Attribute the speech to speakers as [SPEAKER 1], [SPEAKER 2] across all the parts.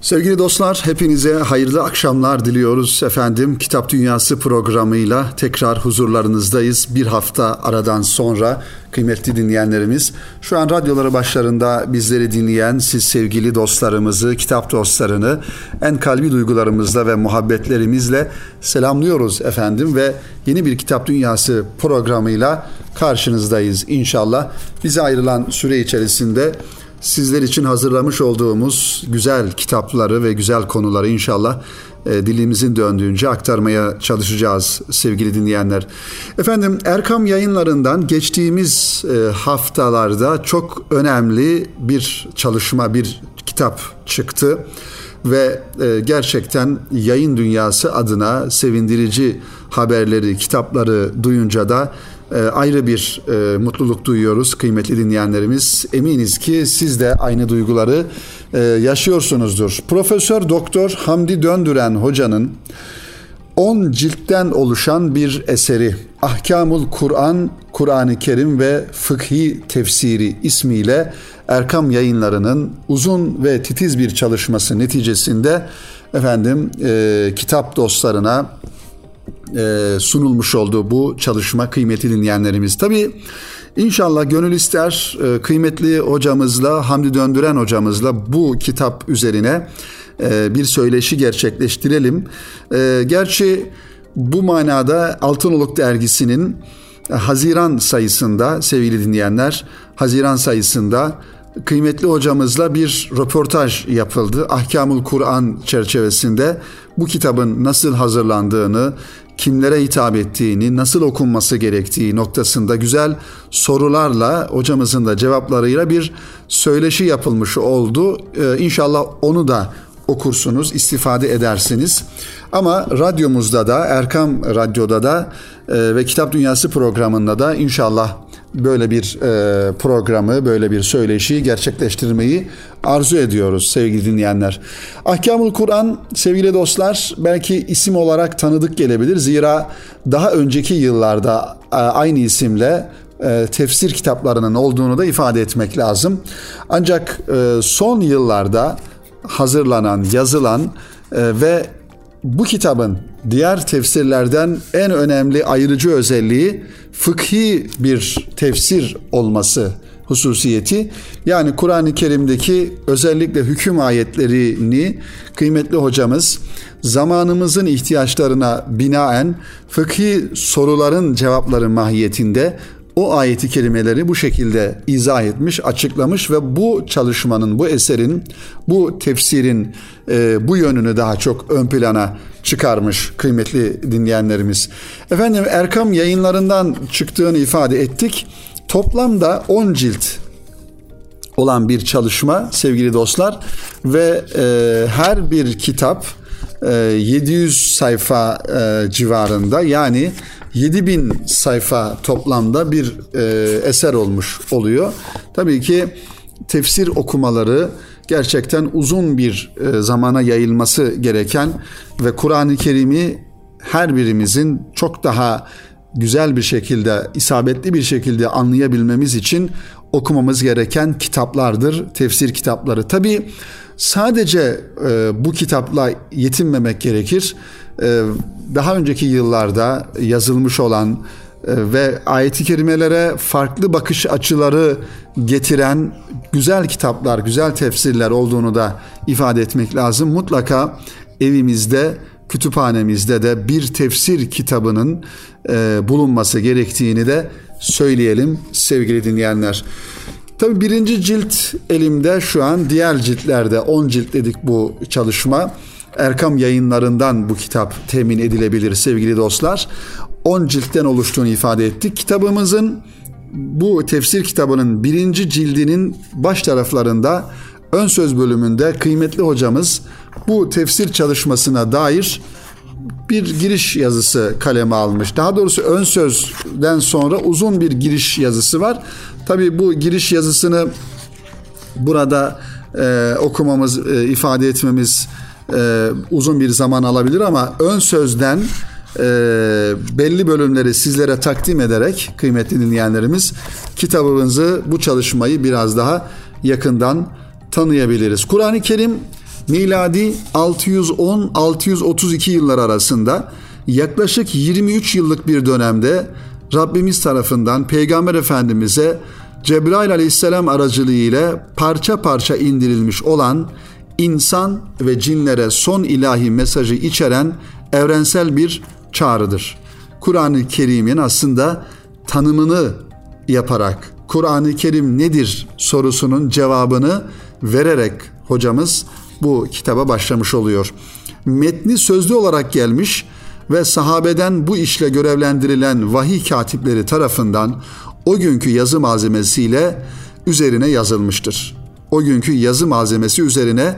[SPEAKER 1] Sevgili dostlar, hepinize hayırlı akşamlar diliyoruz efendim. Kitap Dünyası programıyla tekrar huzurlarınızdayız. Bir hafta aradan sonra kıymetli dinleyenlerimiz, şu an radyoları başlarında bizleri dinleyen siz sevgili dostlarımızı, kitap dostlarını en kalbi duygularımızla ve muhabbetlerimizle selamlıyoruz efendim ve yeni bir Kitap Dünyası programıyla karşınızdayız inşallah. Bize ayrılan süre içerisinde sizler için hazırlamış olduğumuz güzel kitapları ve güzel konuları inşallah e, dilimizin döndüğünce aktarmaya çalışacağız sevgili dinleyenler. Efendim Erkam yayınlarından geçtiğimiz e, haftalarda çok önemli bir çalışma, bir kitap çıktı ve e, gerçekten yayın dünyası adına sevindirici haberleri, kitapları duyunca da e, ayrı bir e, mutluluk duyuyoruz kıymetli dinleyenlerimiz. Eminiz ki siz de aynı duyguları e, yaşıyorsunuzdur. Profesör Doktor Hamdi Döndüren hocanın 10 ciltten oluşan bir eseri Ahkamul Kur'an, Kur'an-ı Kerim ve Fıkhi Tefsiri ismiyle Erkam yayınlarının uzun ve titiz bir çalışması neticesinde efendim e, kitap dostlarına e, sunulmuş olduğu bu çalışma kıymetli dinleyenlerimiz. Tabi inşallah gönül ister e, kıymetli hocamızla Hamdi Döndüren hocamızla bu kitap üzerine e, bir söyleşi gerçekleştirelim. Gerçi bu manada Altınoluk dergisinin Haziran sayısında sevgili dinleyenler Haziran sayısında kıymetli hocamızla bir röportaj yapıldı. Ahkamul Kur'an çerçevesinde bu kitabın nasıl hazırlandığını, kimlere hitap ettiğini, nasıl okunması gerektiği noktasında güzel sorularla hocamızın da cevaplarıyla bir söyleşi yapılmış oldu. Ee, inşallah onu da okursunuz, istifade edersiniz. Ama radyomuzda da, Erkam Radyo'da da e, ve Kitap Dünyası programında da inşallah böyle bir e, programı, böyle bir söyleşiyi gerçekleştirmeyi arzu ediyoruz sevgili dinleyenler. Ahkamul Kur'an sevgili dostlar belki isim olarak tanıdık gelebilir. Zira daha önceki yıllarda e, aynı isimle e, tefsir kitaplarının olduğunu da ifade etmek lazım. Ancak e, son yıllarda hazırlanan, yazılan e, ve bu kitabın diğer tefsirlerden en önemli ayırıcı özelliği fıkhi bir tefsir olması hususiyeti. Yani Kur'an-ı Kerim'deki özellikle hüküm ayetlerini kıymetli hocamız zamanımızın ihtiyaçlarına binaen fıkhi soruların cevapları mahiyetinde o ayeti kelimeleri bu şekilde izah etmiş, açıklamış ve bu çalışmanın, bu eserin, bu tefsirin e, bu yönünü daha çok ön plana çıkarmış kıymetli dinleyenlerimiz. Efendim Erkam yayınlarından çıktığını ifade ettik. Toplamda 10 cilt olan bir çalışma sevgili dostlar ve e, her bir kitap e, 700 sayfa e, civarında yani 7000 sayfa toplamda bir e, eser olmuş oluyor. Tabii ki tefsir okumaları gerçekten uzun bir e, zamana yayılması gereken ve Kur'an-ı Kerim'i her birimizin çok daha güzel bir şekilde, isabetli bir şekilde anlayabilmemiz için okumamız gereken kitaplardır, tefsir kitapları. Tabii sadece e, bu kitapla yetinmemek gerekir. E, daha önceki yıllarda yazılmış olan ve ayeti kerimelere farklı bakış açıları getiren güzel kitaplar, güzel tefsirler olduğunu da ifade etmek lazım. Mutlaka evimizde, kütüphanemizde de bir tefsir kitabının e, bulunması gerektiğini de söyleyelim sevgili dinleyenler. Tabi birinci cilt elimde şu an diğer ciltlerde 10 cilt dedik bu çalışma. Erkam yayınlarından bu kitap temin edilebilir sevgili dostlar. 10 ciltten oluştuğunu ifade ettik. Kitabımızın bu tefsir kitabının birinci cildinin baş taraflarında ön söz bölümünde kıymetli hocamız bu tefsir çalışmasına dair bir giriş yazısı kaleme almış. Daha doğrusu ön sözden sonra uzun bir giriş yazısı var. Tabii bu giriş yazısını burada e, okumamız, e, ifade etmemiz e, uzun bir zaman alabilir ama ön sözden e, belli bölümleri sizlere takdim ederek kıymetli dinleyenlerimiz kitabımızı bu çalışmayı biraz daha yakından tanıyabiliriz. Kur'an-ı Kerim miladi 610-632 yıllar arasında yaklaşık 23 yıllık bir dönemde Rabbimiz tarafından Peygamber Efendimiz'e Cebrail aleyhisselam aracılığıyla parça parça indirilmiş olan insan ve cinlere son ilahi mesajı içeren evrensel bir çağrıdır. Kur'an-ı Kerim'in aslında tanımını yaparak Kur'an-ı Kerim nedir sorusunun cevabını vererek hocamız bu kitaba başlamış oluyor. Metni sözlü olarak gelmiş ve sahabeden bu işle görevlendirilen vahiy katipleri tarafından o günkü yazı malzemesiyle üzerine yazılmıştır. O günkü yazı malzemesi üzerine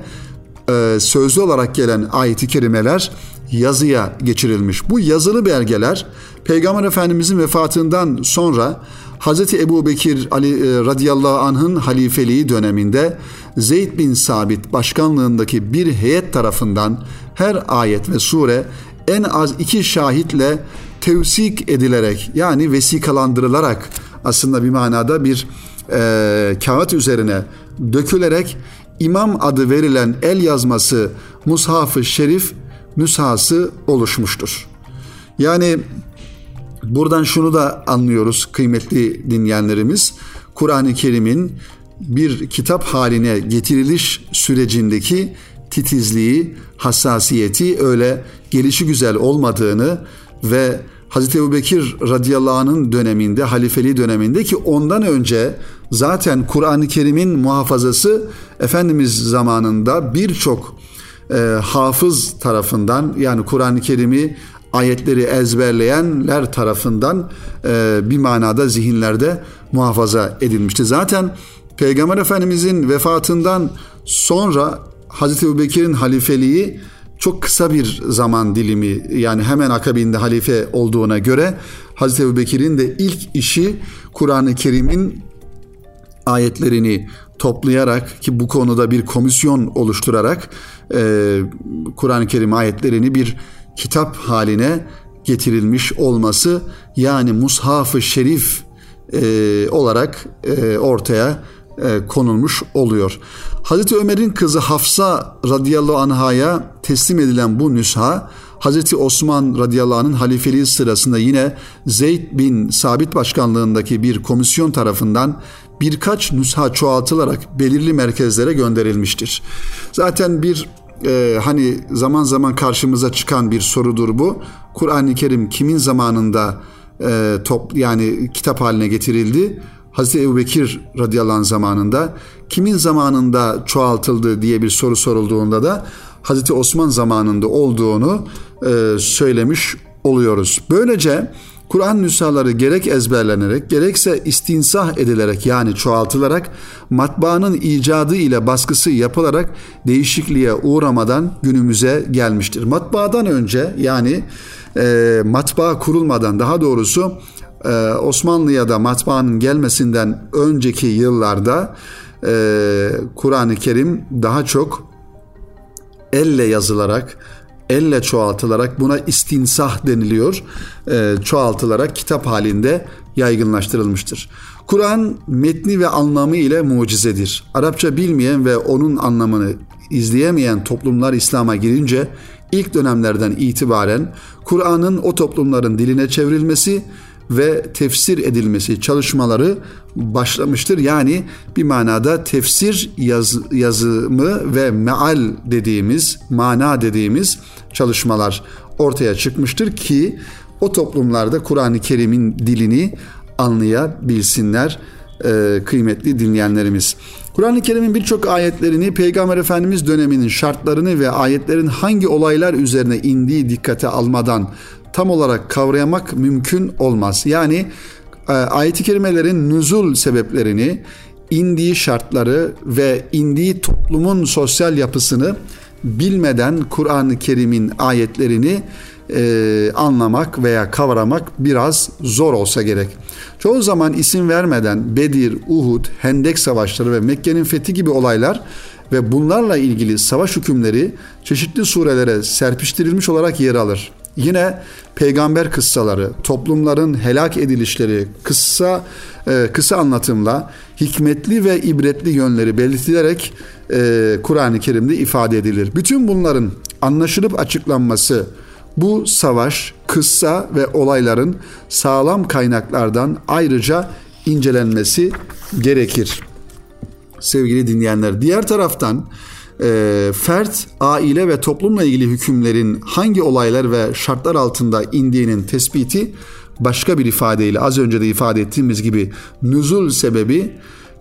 [SPEAKER 1] e, sözlü olarak gelen ayet-i kerimeler yazıya geçirilmiş. Bu yazılı belgeler Peygamber Efendimizin vefatından sonra Hz. Ebu Bekir Ali, e, radıyallahu anh'ın halifeliği döneminde Zeyd bin Sabit başkanlığındaki bir heyet tarafından her ayet ve sure en az iki şahitle tevsik edilerek yani vesikalandırılarak aslında bir manada bir e, kağıt üzerine dökülerek imam adı verilen el yazması Mushaf-ı Şerif nüshası oluşmuştur. Yani buradan şunu da anlıyoruz kıymetli dinleyenlerimiz. Kur'an-ı Kerim'in bir kitap haline getiriliş sürecindeki titizliği, hassasiyeti öyle gelişi güzel olmadığını ve Hazreti Ebu Bekir radıyallahu anh'ın döneminde, halifeliği döneminde ki ondan önce zaten Kur'an-ı Kerim'in muhafazası Efendimiz zamanında birçok e, hafız tarafından yani Kur'an-ı Kerim'i ayetleri ezberleyenler tarafından e, bir manada zihinlerde muhafaza edilmişti. Zaten Peygamber Efendimizin vefatından sonra Hazreti Ebu Bekir'in halifeliği çok kısa bir zaman dilimi yani hemen akabinde halife olduğuna göre Hazreti Ebu Bekir'in de ilk işi Kur'an-ı Kerim'in ayetlerini toplayarak ki bu konuda bir komisyon oluşturarak e, Kur'an-ı Kerim ayetlerini bir kitap haline getirilmiş olması yani Mushaf-ı Şerif e, olarak e, ortaya e, konulmuş oluyor. Hazreti Ömer'in kızı Hafsa radıyallahu anhaya teslim edilen bu nüsha Hazreti Osman radıyallahu anh'ın halifeliği sırasında yine Zeyd bin Sabit başkanlığındaki bir komisyon tarafından birkaç nüsha çoğaltılarak belirli merkezlere gönderilmiştir. Zaten bir e, hani zaman zaman karşımıza çıkan bir sorudur bu. Kur'an-ı Kerim kimin zamanında e, top yani kitap haline getirildi? Hazreti Ebu Bekir radıyallahu anh zamanında kimin zamanında çoğaltıldı diye bir soru sorulduğunda da Hazreti Osman zamanında olduğunu e, söylemiş oluyoruz. Böylece Kur'an nüshaları gerek ezberlenerek gerekse istinsah edilerek yani çoğaltılarak matbaanın icadı ile baskısı yapılarak değişikliğe uğramadan günümüze gelmiştir. Matbaadan önce yani e, matbaa kurulmadan daha doğrusu e, Osmanlı'ya da matbaanın gelmesinden önceki yıllarda e, Kur'an-ı Kerim daha çok elle yazılarak elle çoğaltılarak buna istinsah deniliyor. E, çoğaltılarak kitap halinde yaygınlaştırılmıştır. Kur'an metni ve anlamı ile mucizedir. Arapça bilmeyen ve onun anlamını izleyemeyen toplumlar İslam'a girince ilk dönemlerden itibaren Kur'an'ın o toplumların diline çevrilmesi ve tefsir edilmesi çalışmaları başlamıştır. Yani bir manada tefsir yaz, yazımı ve meal dediğimiz, mana dediğimiz çalışmalar ortaya çıkmıştır ki o toplumlarda Kur'an-ı Kerim'in dilini anlayabilsinler e, kıymetli dinleyenlerimiz. Kur'an-ı Kerim'in birçok ayetlerini Peygamber Efendimiz döneminin şartlarını ve ayetlerin hangi olaylar üzerine indiği dikkate almadan tam olarak kavrayamak mümkün olmaz. Yani e, ayet-i kerimelerin nüzul sebeplerini, indiği şartları ve indiği toplumun sosyal yapısını bilmeden Kur'an-ı Kerim'in ayetlerini e, anlamak veya kavramak biraz zor olsa gerek. Çoğu zaman isim vermeden Bedir, Uhud, Hendek savaşları ve Mekke'nin fethi gibi olaylar ve bunlarla ilgili savaş hükümleri çeşitli surelere serpiştirilmiş olarak yer alır. Yine peygamber kıssaları, toplumların helak edilişleri kısa e, kısa anlatımla hikmetli ve ibretli yönleri belirtilerek e, Kur'an-ı Kerim'de ifade edilir. Bütün bunların anlaşılıp açıklanması bu savaş, kıssa ve olayların sağlam kaynaklardan ayrıca incelenmesi gerekir. Sevgili dinleyenler, diğer taraftan e, fert, aile ve toplumla ilgili hükümlerin hangi olaylar ve şartlar altında indiğinin tespiti başka bir ifadeyle az önce de ifade ettiğimiz gibi nüzul sebebi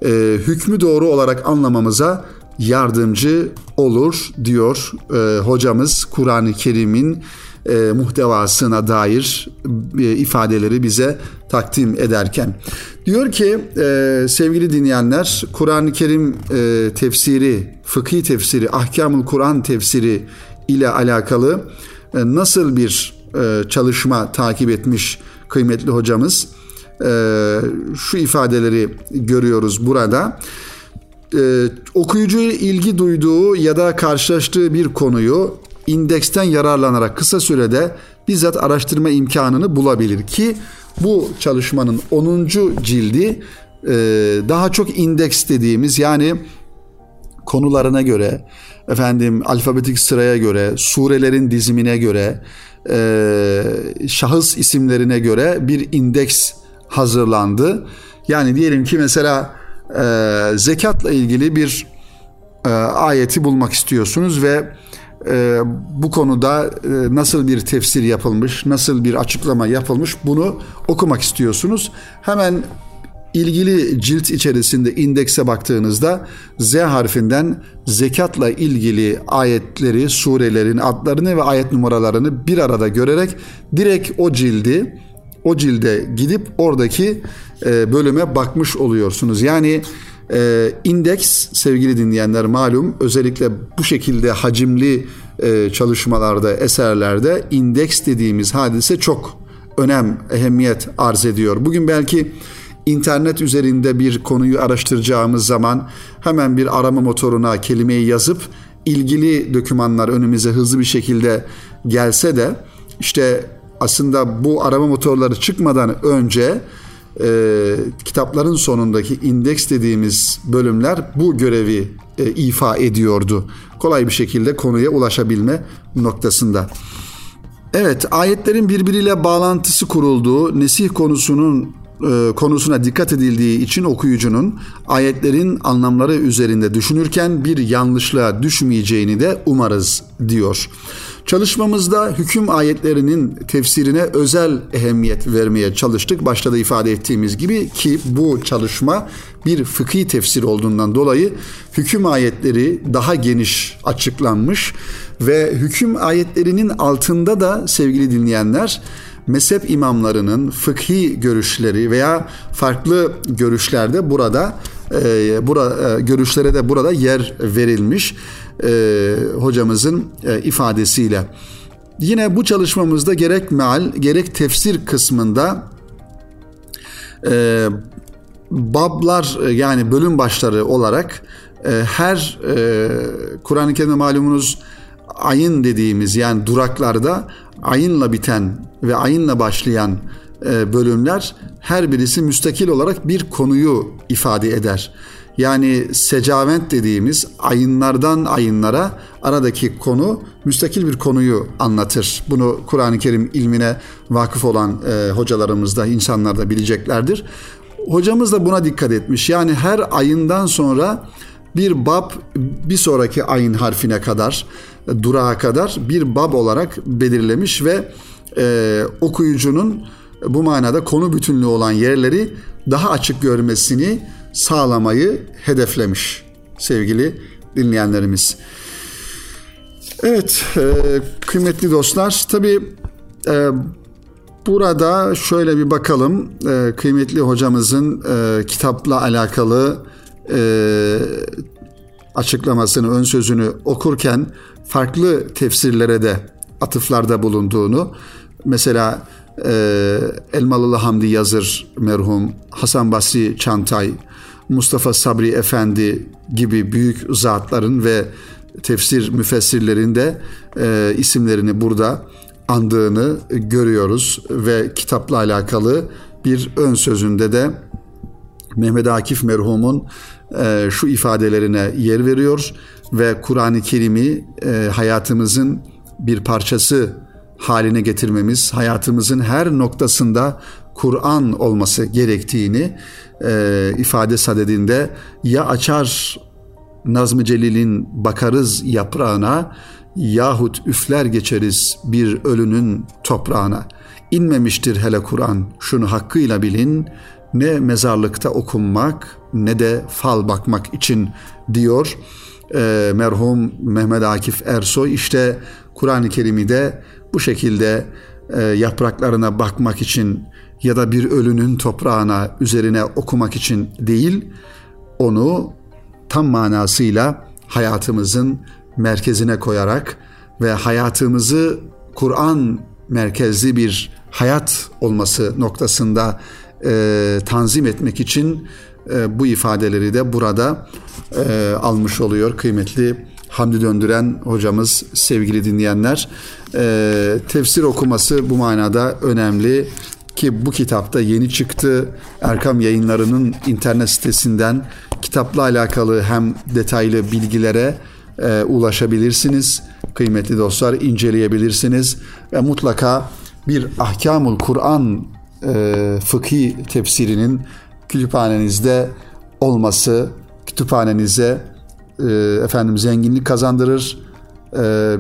[SPEAKER 1] e, hükmü doğru olarak anlamamıza yardımcı olur diyor e, hocamız Kur'an-ı Kerim'in e, muhtevasına dair e, ifadeleri bize takdim ederken. Diyor ki e, sevgili dinleyenler Kur'an-ı Kerim e, tefsiri, fıkhi tefsiri, ahkamul Kur'an tefsiri ile alakalı e, nasıl bir e, çalışma takip etmiş kıymetli hocamız? E, şu ifadeleri görüyoruz burada e, okuyucu ilgi duyduğu ya da karşılaştığı bir konuyu indeksten yararlanarak kısa sürede bizzat araştırma imkanını bulabilir ki bu çalışmanın 10. cildi e, daha çok indeks dediğimiz yani konularına göre efendim alfabetik sıraya göre surelerin dizimine göre e, şahıs isimlerine göre bir indeks hazırlandı. Yani diyelim ki mesela e, zekatla ilgili bir ayeti bulmak istiyorsunuz ve e, bu konuda e, nasıl bir tefsir yapılmış, nasıl bir açıklama yapılmış bunu okumak istiyorsunuz. Hemen ilgili cilt içerisinde indekse baktığınızda Z harfinden zekatla ilgili ayetleri, surelerin adlarını ve ayet numaralarını bir arada görerek direkt o cildi o cilde gidip oradaki e, bölüme bakmış oluyorsunuz. Yani e, indeks sevgili dinleyenler malum özellikle bu şekilde hacimli e, çalışmalarda, eserlerde indeks dediğimiz hadise çok önem, ehemmiyet arz ediyor. Bugün belki internet üzerinde bir konuyu araştıracağımız zaman hemen bir arama motoruna kelimeyi yazıp ilgili dokümanlar önümüze hızlı bir şekilde gelse de işte aslında bu arama motorları çıkmadan önce e, kitapların sonundaki indeks dediğimiz bölümler bu görevi e, ifa ediyordu. Kolay bir şekilde konuya ulaşabilme noktasında. Evet, ayetlerin birbiriyle bağlantısı kurulduğu, nesih konusunun e, konusuna dikkat edildiği için okuyucunun ayetlerin anlamları üzerinde düşünürken bir yanlışlığa düşmeyeceğini de umarız diyor. Çalışmamızda hüküm ayetlerinin tefsirine özel ehemmiyet vermeye çalıştık. Başta da ifade ettiğimiz gibi ki bu çalışma bir fıkhi tefsir olduğundan dolayı hüküm ayetleri daha geniş açıklanmış ve hüküm ayetlerinin altında da sevgili dinleyenler mezhep imamlarının fıkhi görüşleri veya farklı görüşlerde burada e, bura, e, görüşlere de burada yer verilmiş e, hocamızın e, ifadesiyle. Yine bu çalışmamızda gerek meal gerek tefsir kısmında e, bablar e, yani bölüm başları olarak e, her e, Kur'an-ı Kerim'de malumunuz ayın dediğimiz yani duraklarda ayınla biten ve ayınla başlayan e, bölümler her birisi müstakil olarak bir konuyu ifade eder. Yani secavent dediğimiz ayınlardan ayınlara aradaki konu müstakil bir konuyu anlatır. Bunu Kur'an-ı Kerim ilmine vakıf olan e, hocalarımız da insanlar da bileceklerdir. Hocamız da buna dikkat etmiş. Yani her ayından sonra bir bab bir sonraki ayın harfine kadar durağa kadar bir bab olarak belirlemiş ve e, okuyucunun bu manada konu bütünlüğü olan yerleri daha açık görmesini sağlamayı hedeflemiş sevgili dinleyenlerimiz. Evet e, kıymetli dostlar tabi e, burada şöyle bir bakalım e, kıymetli hocamızın kitapla alakalı e, açıklamasını ön sözünü okurken farklı tefsirlere de atıflarda bulunduğunu mesela e, Elmalılı Hamdi Yazır merhum, Hasan Basri Çantay, Mustafa Sabri Efendi gibi büyük zatların ve tefsir müfessirlerin de e, isimlerini burada andığını görüyoruz ve kitapla alakalı bir ön sözünde de Mehmet Akif merhumun e, şu ifadelerine yer veriyor ve Kur'an-ı Kerim'i e, hayatımızın bir parçası haline getirmemiz, hayatımızın her noktasında Kur'an olması gerektiğini e, ifade sadedinde ya açar Nazım Celil'in bakarız yaprağına yahut üfler geçeriz bir ölünün toprağına. İnmemiştir hele Kur'an şunu hakkıyla bilin ne mezarlıkta okunmak ne de fal bakmak için diyor e, merhum Mehmet Akif Ersoy işte Kur'an-ı Kerim'i de bu şekilde e, yapraklarına bakmak için ya da bir ölünün toprağına üzerine okumak için değil onu tam manasıyla hayatımızın merkezine koyarak ve hayatımızı Kur'an merkezli bir hayat olması noktasında e, tanzim etmek için e, bu ifadeleri de burada e, almış oluyor kıymetli Hamdi Döndüren hocamız sevgili dinleyenler. E, tefsir okuması bu manada önemli ki bu kitapta yeni çıktı. Erkam yayınlarının internet sitesinden kitapla alakalı hem detaylı bilgilere e, ulaşabilirsiniz. Kıymetli dostlar inceleyebilirsiniz ve mutlaka bir Ahkamul Kur'an e, fıkhi tefsirinin kütüphanenizde olması kütüphanenize e, efendim zenginlik kazandırır,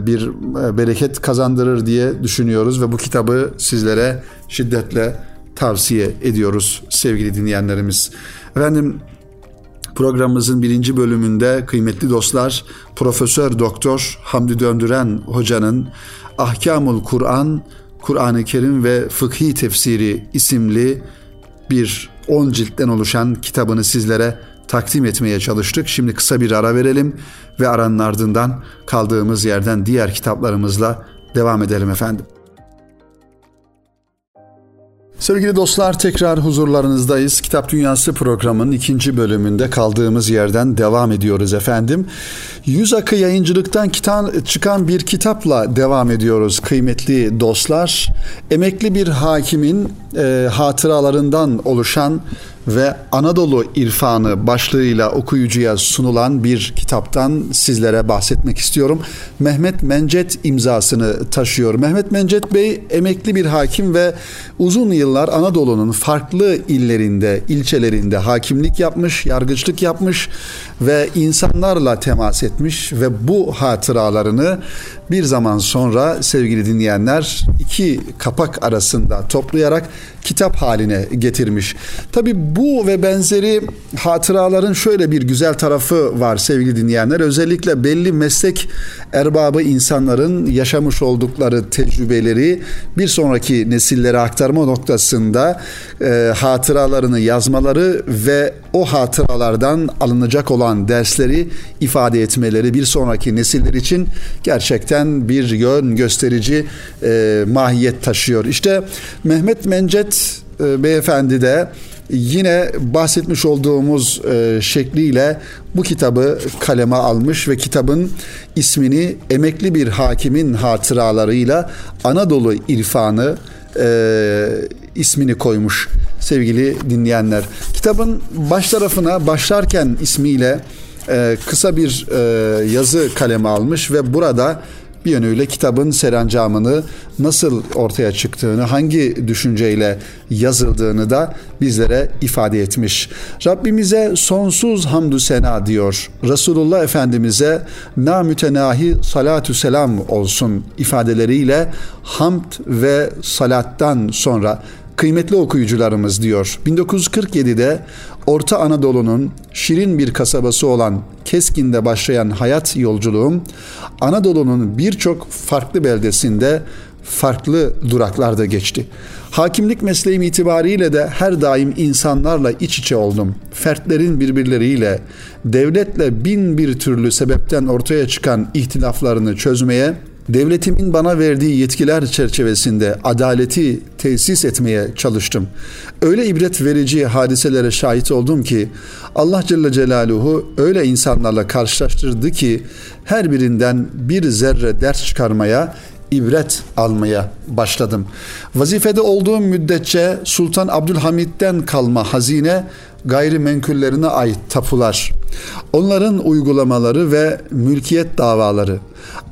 [SPEAKER 1] bir e, bereket kazandırır diye düşünüyoruz ve bu kitabı sizlere şiddetle tavsiye ediyoruz sevgili dinleyenlerimiz. Efendim programımızın birinci bölümünde kıymetli dostlar Profesör Doktor Hamdi Döndüren hocanın Ahkamul Kur'an, Kur'an-ı Kerim ve Fıkhi Tefsiri isimli bir 10 ciltten oluşan kitabını sizlere takdim etmeye çalıştık. Şimdi kısa bir ara verelim ve aranın ardından kaldığımız yerden diğer kitaplarımızla devam edelim efendim. Sevgili dostlar tekrar huzurlarınızdayız. Kitap Dünyası programının ikinci bölümünde kaldığımız yerden devam ediyoruz efendim. Yüz Akı yayıncılıktan çıkan bir kitapla devam ediyoruz kıymetli dostlar. Emekli bir hakimin e, hatıralarından oluşan ve Anadolu İrfanı başlığıyla okuyucuya sunulan bir kitaptan sizlere bahsetmek istiyorum. Mehmet Mencet imzasını taşıyor. Mehmet Mencet Bey emekli bir hakim ve uzun yıllar Anadolu'nun farklı illerinde, ilçelerinde hakimlik yapmış, yargıçlık yapmış ve insanlarla temas etmiş ve bu hatıralarını bir zaman sonra sevgili dinleyenler iki kapak arasında toplayarak kitap haline getirmiş. Tabi bu ve benzeri hatıraların şöyle bir güzel tarafı var sevgili dinleyenler. Özellikle belli meslek erbabı insanların yaşamış oldukları tecrübeleri bir sonraki nesillere aktarma noktasında e, hatıralarını yazmaları ve o hatıralardan alınacak olan dersleri ifade etmeleri bir sonraki nesiller için gerçekten bir yön gösterici e, mahiyet taşıyor. İşte Mehmet Mencet e, beyefendi de yine bahsetmiş olduğumuz e, şekliyle bu kitabı kaleme almış ve kitabın ismini emekli bir hakimin hatıralarıyla Anadolu irfanı e, ismini koymuş sevgili dinleyenler. Kitabın baş tarafına başlarken ismiyle e, kısa bir e, yazı kaleme almış ve burada bir yönüyle kitabın serencamını nasıl ortaya çıktığını, hangi düşünceyle yazıldığını da bizlere ifade etmiş. Rabbimize sonsuz hamdü sena diyor. Resulullah Efendimiz'e namütenahi salatü selam olsun ifadeleriyle hamd ve salattan sonra kıymetli okuyucularımız diyor. 1947'de Orta Anadolu'nun şirin bir kasabası olan Keskin'de başlayan hayat yolculuğum Anadolu'nun birçok farklı beldesinde farklı duraklarda geçti. Hakimlik mesleğim itibariyle de her daim insanlarla iç içe oldum. Fertlerin birbirleriyle, devletle bin bir türlü sebepten ortaya çıkan ihtilaflarını çözmeye, devletimin bana verdiği yetkiler çerçevesinde adaleti tesis etmeye çalıştım. Öyle ibret verici hadiselere şahit oldum ki Allah Celle Celaluhu öyle insanlarla karşılaştırdı ki her birinden bir zerre ders çıkarmaya ibret almaya başladım. Vazifede olduğum müddetçe Sultan Abdülhamid'den kalma hazine gayrimenkullerine ait tapular, onların uygulamaları ve mülkiyet davaları,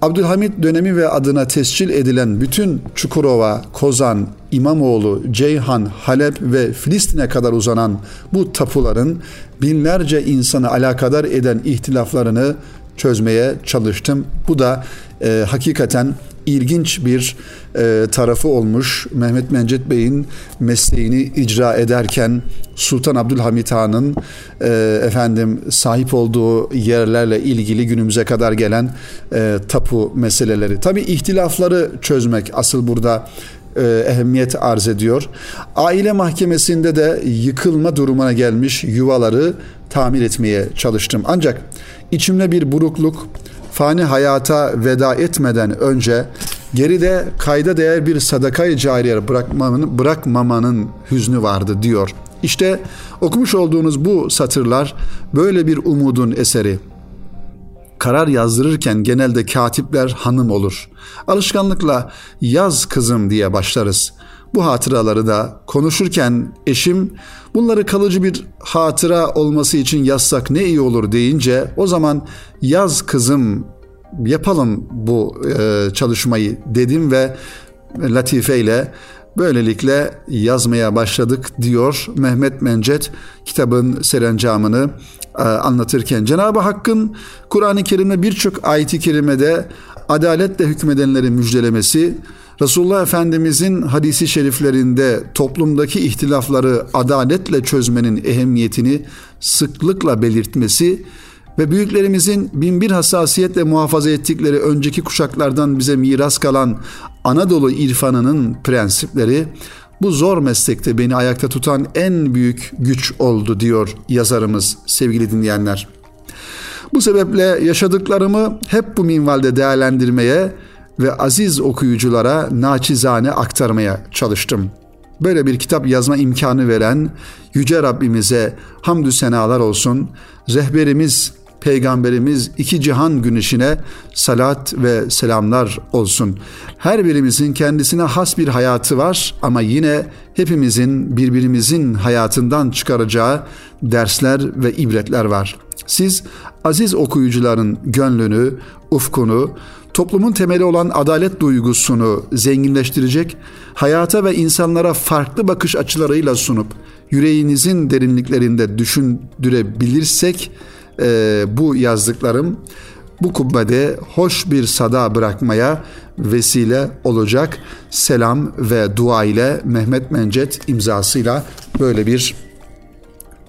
[SPEAKER 1] Abdülhamid dönemi ve adına tescil edilen bütün Çukurova, Kozan, İmamoğlu, Ceyhan, Halep ve Filistin'e kadar uzanan bu tapuların binlerce insanı alakadar eden ihtilaflarını çözmeye çalıştım. Bu da e, hakikaten ilginç bir e, tarafı olmuş. Mehmet Mencet Bey'in mesleğini icra ederken Sultan Abdülhamit Han'ın e, efendim sahip olduğu yerlerle ilgili günümüze kadar gelen e, tapu meseleleri. Tabi ihtilafları çözmek asıl burada e, ehemmiyet arz ediyor. Aile mahkemesinde de yıkılma durumuna gelmiş yuvaları tamir etmeye çalıştım. Ancak içimde bir burukluk, fani hayata veda etmeden önce geride kayda değer bir sadakayı cariye bırakmamanın, bırakmamanın hüznü vardı diyor. İşte okumuş olduğunuz bu satırlar böyle bir umudun eseri. Karar yazdırırken genelde katipler hanım olur. Alışkanlıkla yaz kızım diye başlarız. Bu hatıraları da konuşurken eşim bunları kalıcı bir hatıra olması için yazsak ne iyi olur deyince o zaman yaz kızım yapalım bu e, çalışmayı dedim ve Latife ile böylelikle yazmaya başladık diyor Mehmet Mencet kitabın serencamını e, anlatırken. Cenab-ı Hakk'ın Kur'an-ı Kerim'de birçok ayet-i kerimede adaletle hükmedenleri müjdelemesi, Resulullah Efendimizin hadisi şeriflerinde toplumdaki ihtilafları adaletle çözmenin ehemmiyetini sıklıkla belirtmesi ve büyüklerimizin binbir hassasiyetle muhafaza ettikleri önceki kuşaklardan bize miras kalan Anadolu irfanının prensipleri bu zor meslekte beni ayakta tutan en büyük güç oldu diyor yazarımız sevgili dinleyenler. Bu sebeple yaşadıklarımı hep bu minvalde değerlendirmeye ve aziz okuyuculara naçizane aktarmaya çalıştım. Böyle bir kitap yazma imkanı veren Yüce Rabbimize hamdü senalar olsun. Rehberimiz Peygamberimiz iki cihan güneşine salat ve selamlar olsun. Her birimizin kendisine has bir hayatı var ama yine hepimizin birbirimizin hayatından çıkaracağı dersler ve ibretler var. Siz aziz okuyucuların gönlünü, ufkunu, toplumun temeli olan adalet duygusunu zenginleştirecek, hayata ve insanlara farklı bakış açılarıyla sunup yüreğinizin derinliklerinde düşündürebilirsek e, bu yazdıklarım bu kubbede hoş bir sada bırakmaya vesile olacak. Selam ve dua ile Mehmet Mencet imzasıyla böyle bir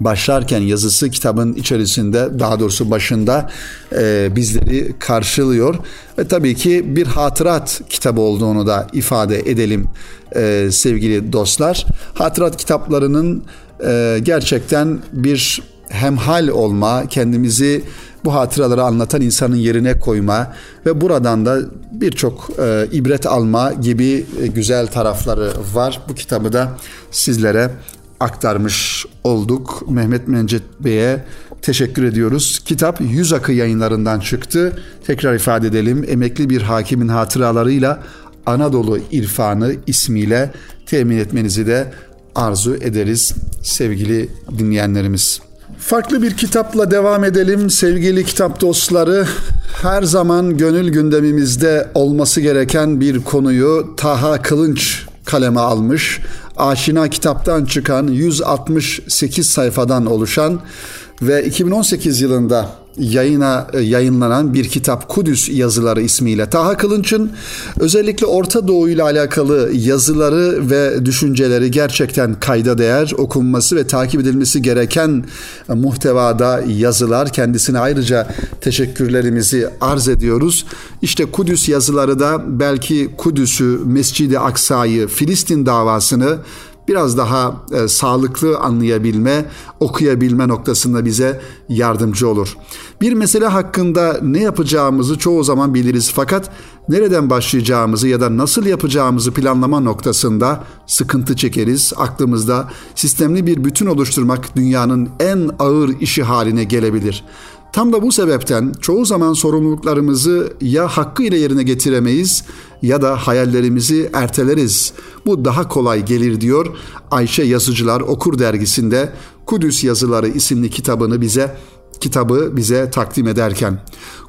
[SPEAKER 1] başlarken yazısı kitabın içerisinde daha doğrusu başında e, bizleri karşılıyor ve tabii ki bir hatırat kitabı olduğunu da ifade edelim e, sevgili dostlar. Hatırat kitaplarının e, gerçekten bir hemhal olma, kendimizi bu hatıraları anlatan insanın yerine koyma ve buradan da birçok e, ibret alma gibi e, güzel tarafları var. Bu kitabı da sizlere aktarmış olduk. Mehmet Mencet Bey'e teşekkür ediyoruz. Kitap Yüz Akı yayınlarından çıktı. Tekrar ifade edelim. Emekli bir hakimin hatıralarıyla Anadolu İrfanı ismiyle temin etmenizi de arzu ederiz sevgili dinleyenlerimiz. Farklı bir kitapla devam edelim sevgili kitap dostları. Her zaman gönül gündemimizde olması gereken bir konuyu Taha Kılınç kaleme almış. Aşina kitaptan çıkan 168 sayfadan oluşan ve 2018 yılında yayına e, yayınlanan bir kitap Kudüs yazıları ismiyle. Taha Kılınç'ın özellikle Orta Doğu ile alakalı yazıları ve düşünceleri gerçekten kayda değer, okunması ve takip edilmesi gereken muhtevada yazılar. Kendisine ayrıca teşekkürlerimizi arz ediyoruz. İşte Kudüs yazıları da belki Kudüs'ü, Mescid-i Aksa'yı, Filistin davasını biraz daha e, sağlıklı anlayabilme, okuyabilme noktasında bize yardımcı olur. Bir mesele hakkında ne yapacağımızı çoğu zaman biliriz fakat nereden başlayacağımızı ya da nasıl yapacağımızı planlama noktasında sıkıntı çekeriz. Aklımızda sistemli bir bütün oluşturmak dünyanın en ağır işi haline gelebilir. Tam da bu sebepten çoğu zaman sorumluluklarımızı ya hakkıyla yerine getiremeyiz ya da hayallerimizi erteleriz. Bu daha kolay gelir diyor Ayşe Yazıcılar Okur dergisinde Kudüs Yazıları isimli kitabını bize kitabı bize takdim ederken.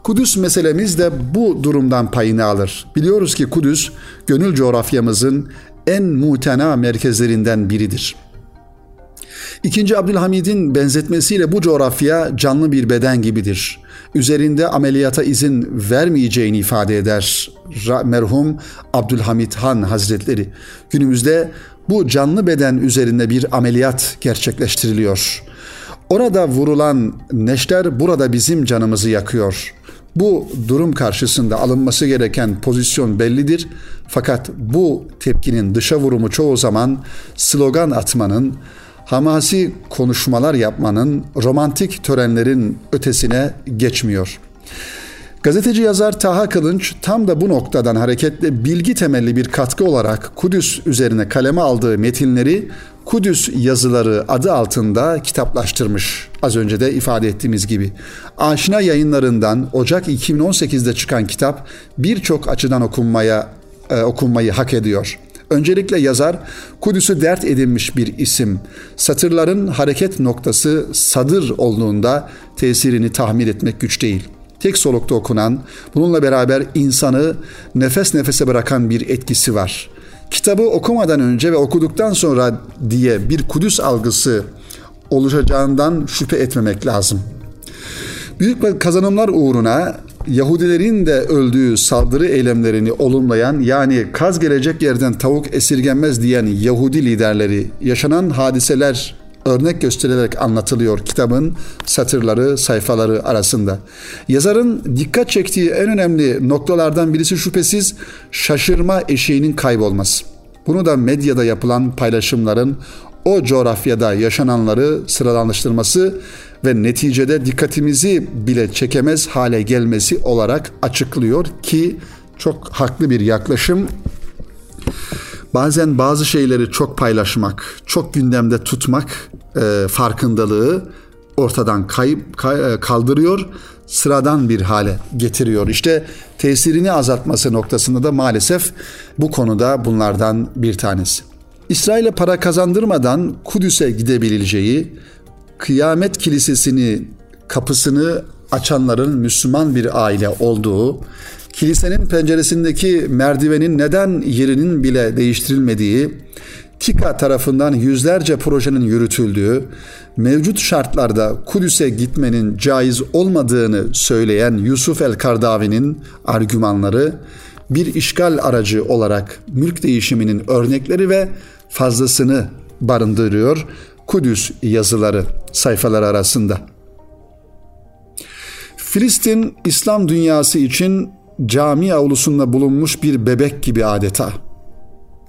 [SPEAKER 1] Kudüs meselemiz de bu durumdan payını alır. Biliyoruz ki Kudüs gönül coğrafyamızın en mutena merkezlerinden biridir. İkinci Abdülhamid'in benzetmesiyle bu coğrafya canlı bir beden gibidir. Üzerinde ameliyata izin vermeyeceğini ifade eder merhum Abdülhamid Han Hazretleri. Günümüzde bu canlı beden üzerinde bir ameliyat gerçekleştiriliyor. Orada vurulan neşter burada bizim canımızı yakıyor. Bu durum karşısında alınması gereken pozisyon bellidir. Fakat bu tepkinin dışa vurumu çoğu zaman slogan atmanın, hamasi konuşmalar yapmanın, romantik törenlerin ötesine geçmiyor. Gazeteci yazar Taha Kılınç tam da bu noktadan hareketle bilgi temelli bir katkı olarak Kudüs üzerine kaleme aldığı metinleri Kudüs yazıları adı altında kitaplaştırmış. Az önce de ifade ettiğimiz gibi. Aşina yayınlarından Ocak 2018'de çıkan kitap birçok açıdan okunmaya e, okunmayı hak ediyor. Öncelikle yazar Kudüs'ü dert edinmiş bir isim. Satırların hareket noktası sadır olduğunda tesirini tahmin etmek güç değil. Tek solukta okunan, bununla beraber insanı nefes nefese bırakan bir etkisi var kitabı okumadan önce ve okuduktan sonra diye bir Kudüs algısı oluşacağından şüphe etmemek lazım. Büyük kazanımlar uğruna Yahudilerin de öldüğü saldırı eylemlerini olumlayan yani kaz gelecek yerden tavuk esirgenmez diyen Yahudi liderleri yaşanan hadiseler örnek gösterilerek anlatılıyor kitabın satırları, sayfaları arasında. Yazarın dikkat çektiği en önemli noktalardan birisi şüphesiz şaşırma eşiğinin kaybolması. Bunu da medyada yapılan paylaşımların o coğrafyada yaşananları sıralanıştırması ve neticede dikkatimizi bile çekemez hale gelmesi olarak açıklıyor ki çok haklı bir yaklaşım bazen bazı şeyleri çok paylaşmak, çok gündemde tutmak e, farkındalığı ortadan kayıp kay, e, kaldırıyor, sıradan bir hale getiriyor. İşte tesirini azaltması noktasında da maalesef bu konuda bunlardan bir tanesi. İsrail'e para kazandırmadan Kudüs'e gidebileceği, kıyamet kilisesini kapısını açanların Müslüman bir aile olduğu, kilisenin penceresindeki merdivenin neden yerinin bile değiştirilmediği, TİKA tarafından yüzlerce projenin yürütüldüğü, mevcut şartlarda Kudüs'e gitmenin caiz olmadığını söyleyen Yusuf el-Kardavi'nin argümanları, bir işgal aracı olarak mülk değişiminin örnekleri ve fazlasını barındırıyor Kudüs yazıları sayfalar arasında. Filistin İslam dünyası için cami avlusunda bulunmuş bir bebek gibi adeta.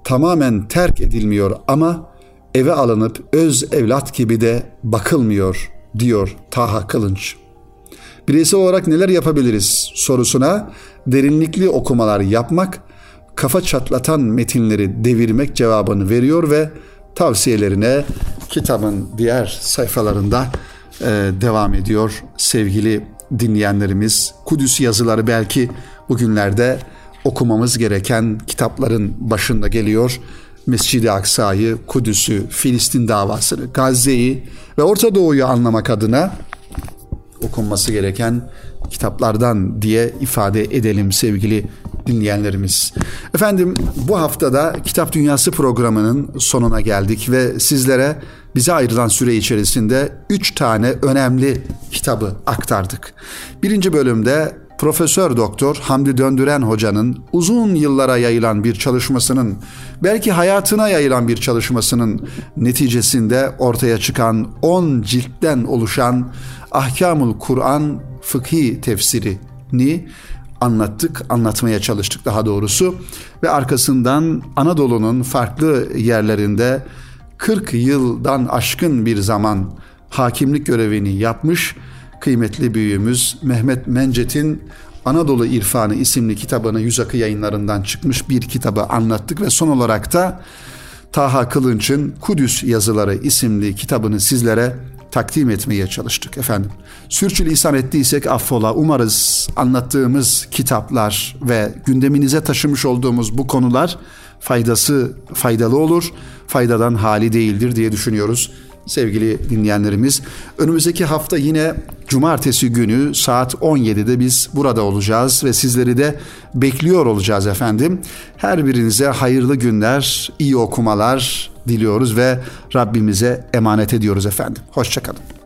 [SPEAKER 1] Tamamen terk edilmiyor ama eve alınıp öz evlat gibi de bakılmıyor diyor Taha Kılınç. Bireysel olarak neler yapabiliriz sorusuna derinlikli okumalar yapmak, kafa çatlatan metinleri devirmek cevabını veriyor ve tavsiyelerine kitabın diğer sayfalarında e, devam ediyor sevgili dinleyenlerimiz. Kudüs yazıları belki bugünlerde okumamız gereken kitapların başında geliyor. Mescid-i Aksa'yı, Kudüs'ü, Filistin davasını, Gazze'yi ve Orta Doğu'yu anlamak adına okunması gereken kitaplardan diye ifade edelim sevgili dinleyenlerimiz. Efendim bu haftada Kitap Dünyası programının sonuna geldik ve sizlere bize ayrılan süre içerisinde üç tane önemli kitabı aktardık. Birinci bölümde Profesör Doktor Hamdi Döndüren hocanın uzun yıllara yayılan bir çalışmasının belki hayatına yayılan bir çalışmasının neticesinde ortaya çıkan 10 ciltten oluşan Ahkamul Kur'an fıkhi tefsirini anlattık, anlatmaya çalıştık daha doğrusu ve arkasından Anadolu'nun farklı yerlerinde 40 yıldan aşkın bir zaman hakimlik görevini yapmış kıymetli büyüğümüz Mehmet Mencet'in Anadolu İrfanı isimli kitabını Yüzakı yayınlarından çıkmış bir kitabı anlattık ve son olarak da Taha Kılınç'ın Kudüs Yazıları isimli kitabını sizlere takdim etmeye çalıştık efendim. Sürçülisan ettiysek affola. Umarız anlattığımız kitaplar ve gündeminize taşımış olduğumuz bu konular faydası faydalı olur. Faydadan hali değildir diye düşünüyoruz sevgili dinleyenlerimiz. Önümüzdeki hafta yine cumartesi günü saat 17'de biz burada olacağız ve sizleri de bekliyor olacağız efendim. Her birinize hayırlı günler, iyi okumalar diliyoruz ve Rabbimize emanet ediyoruz efendim. Hoşçakalın.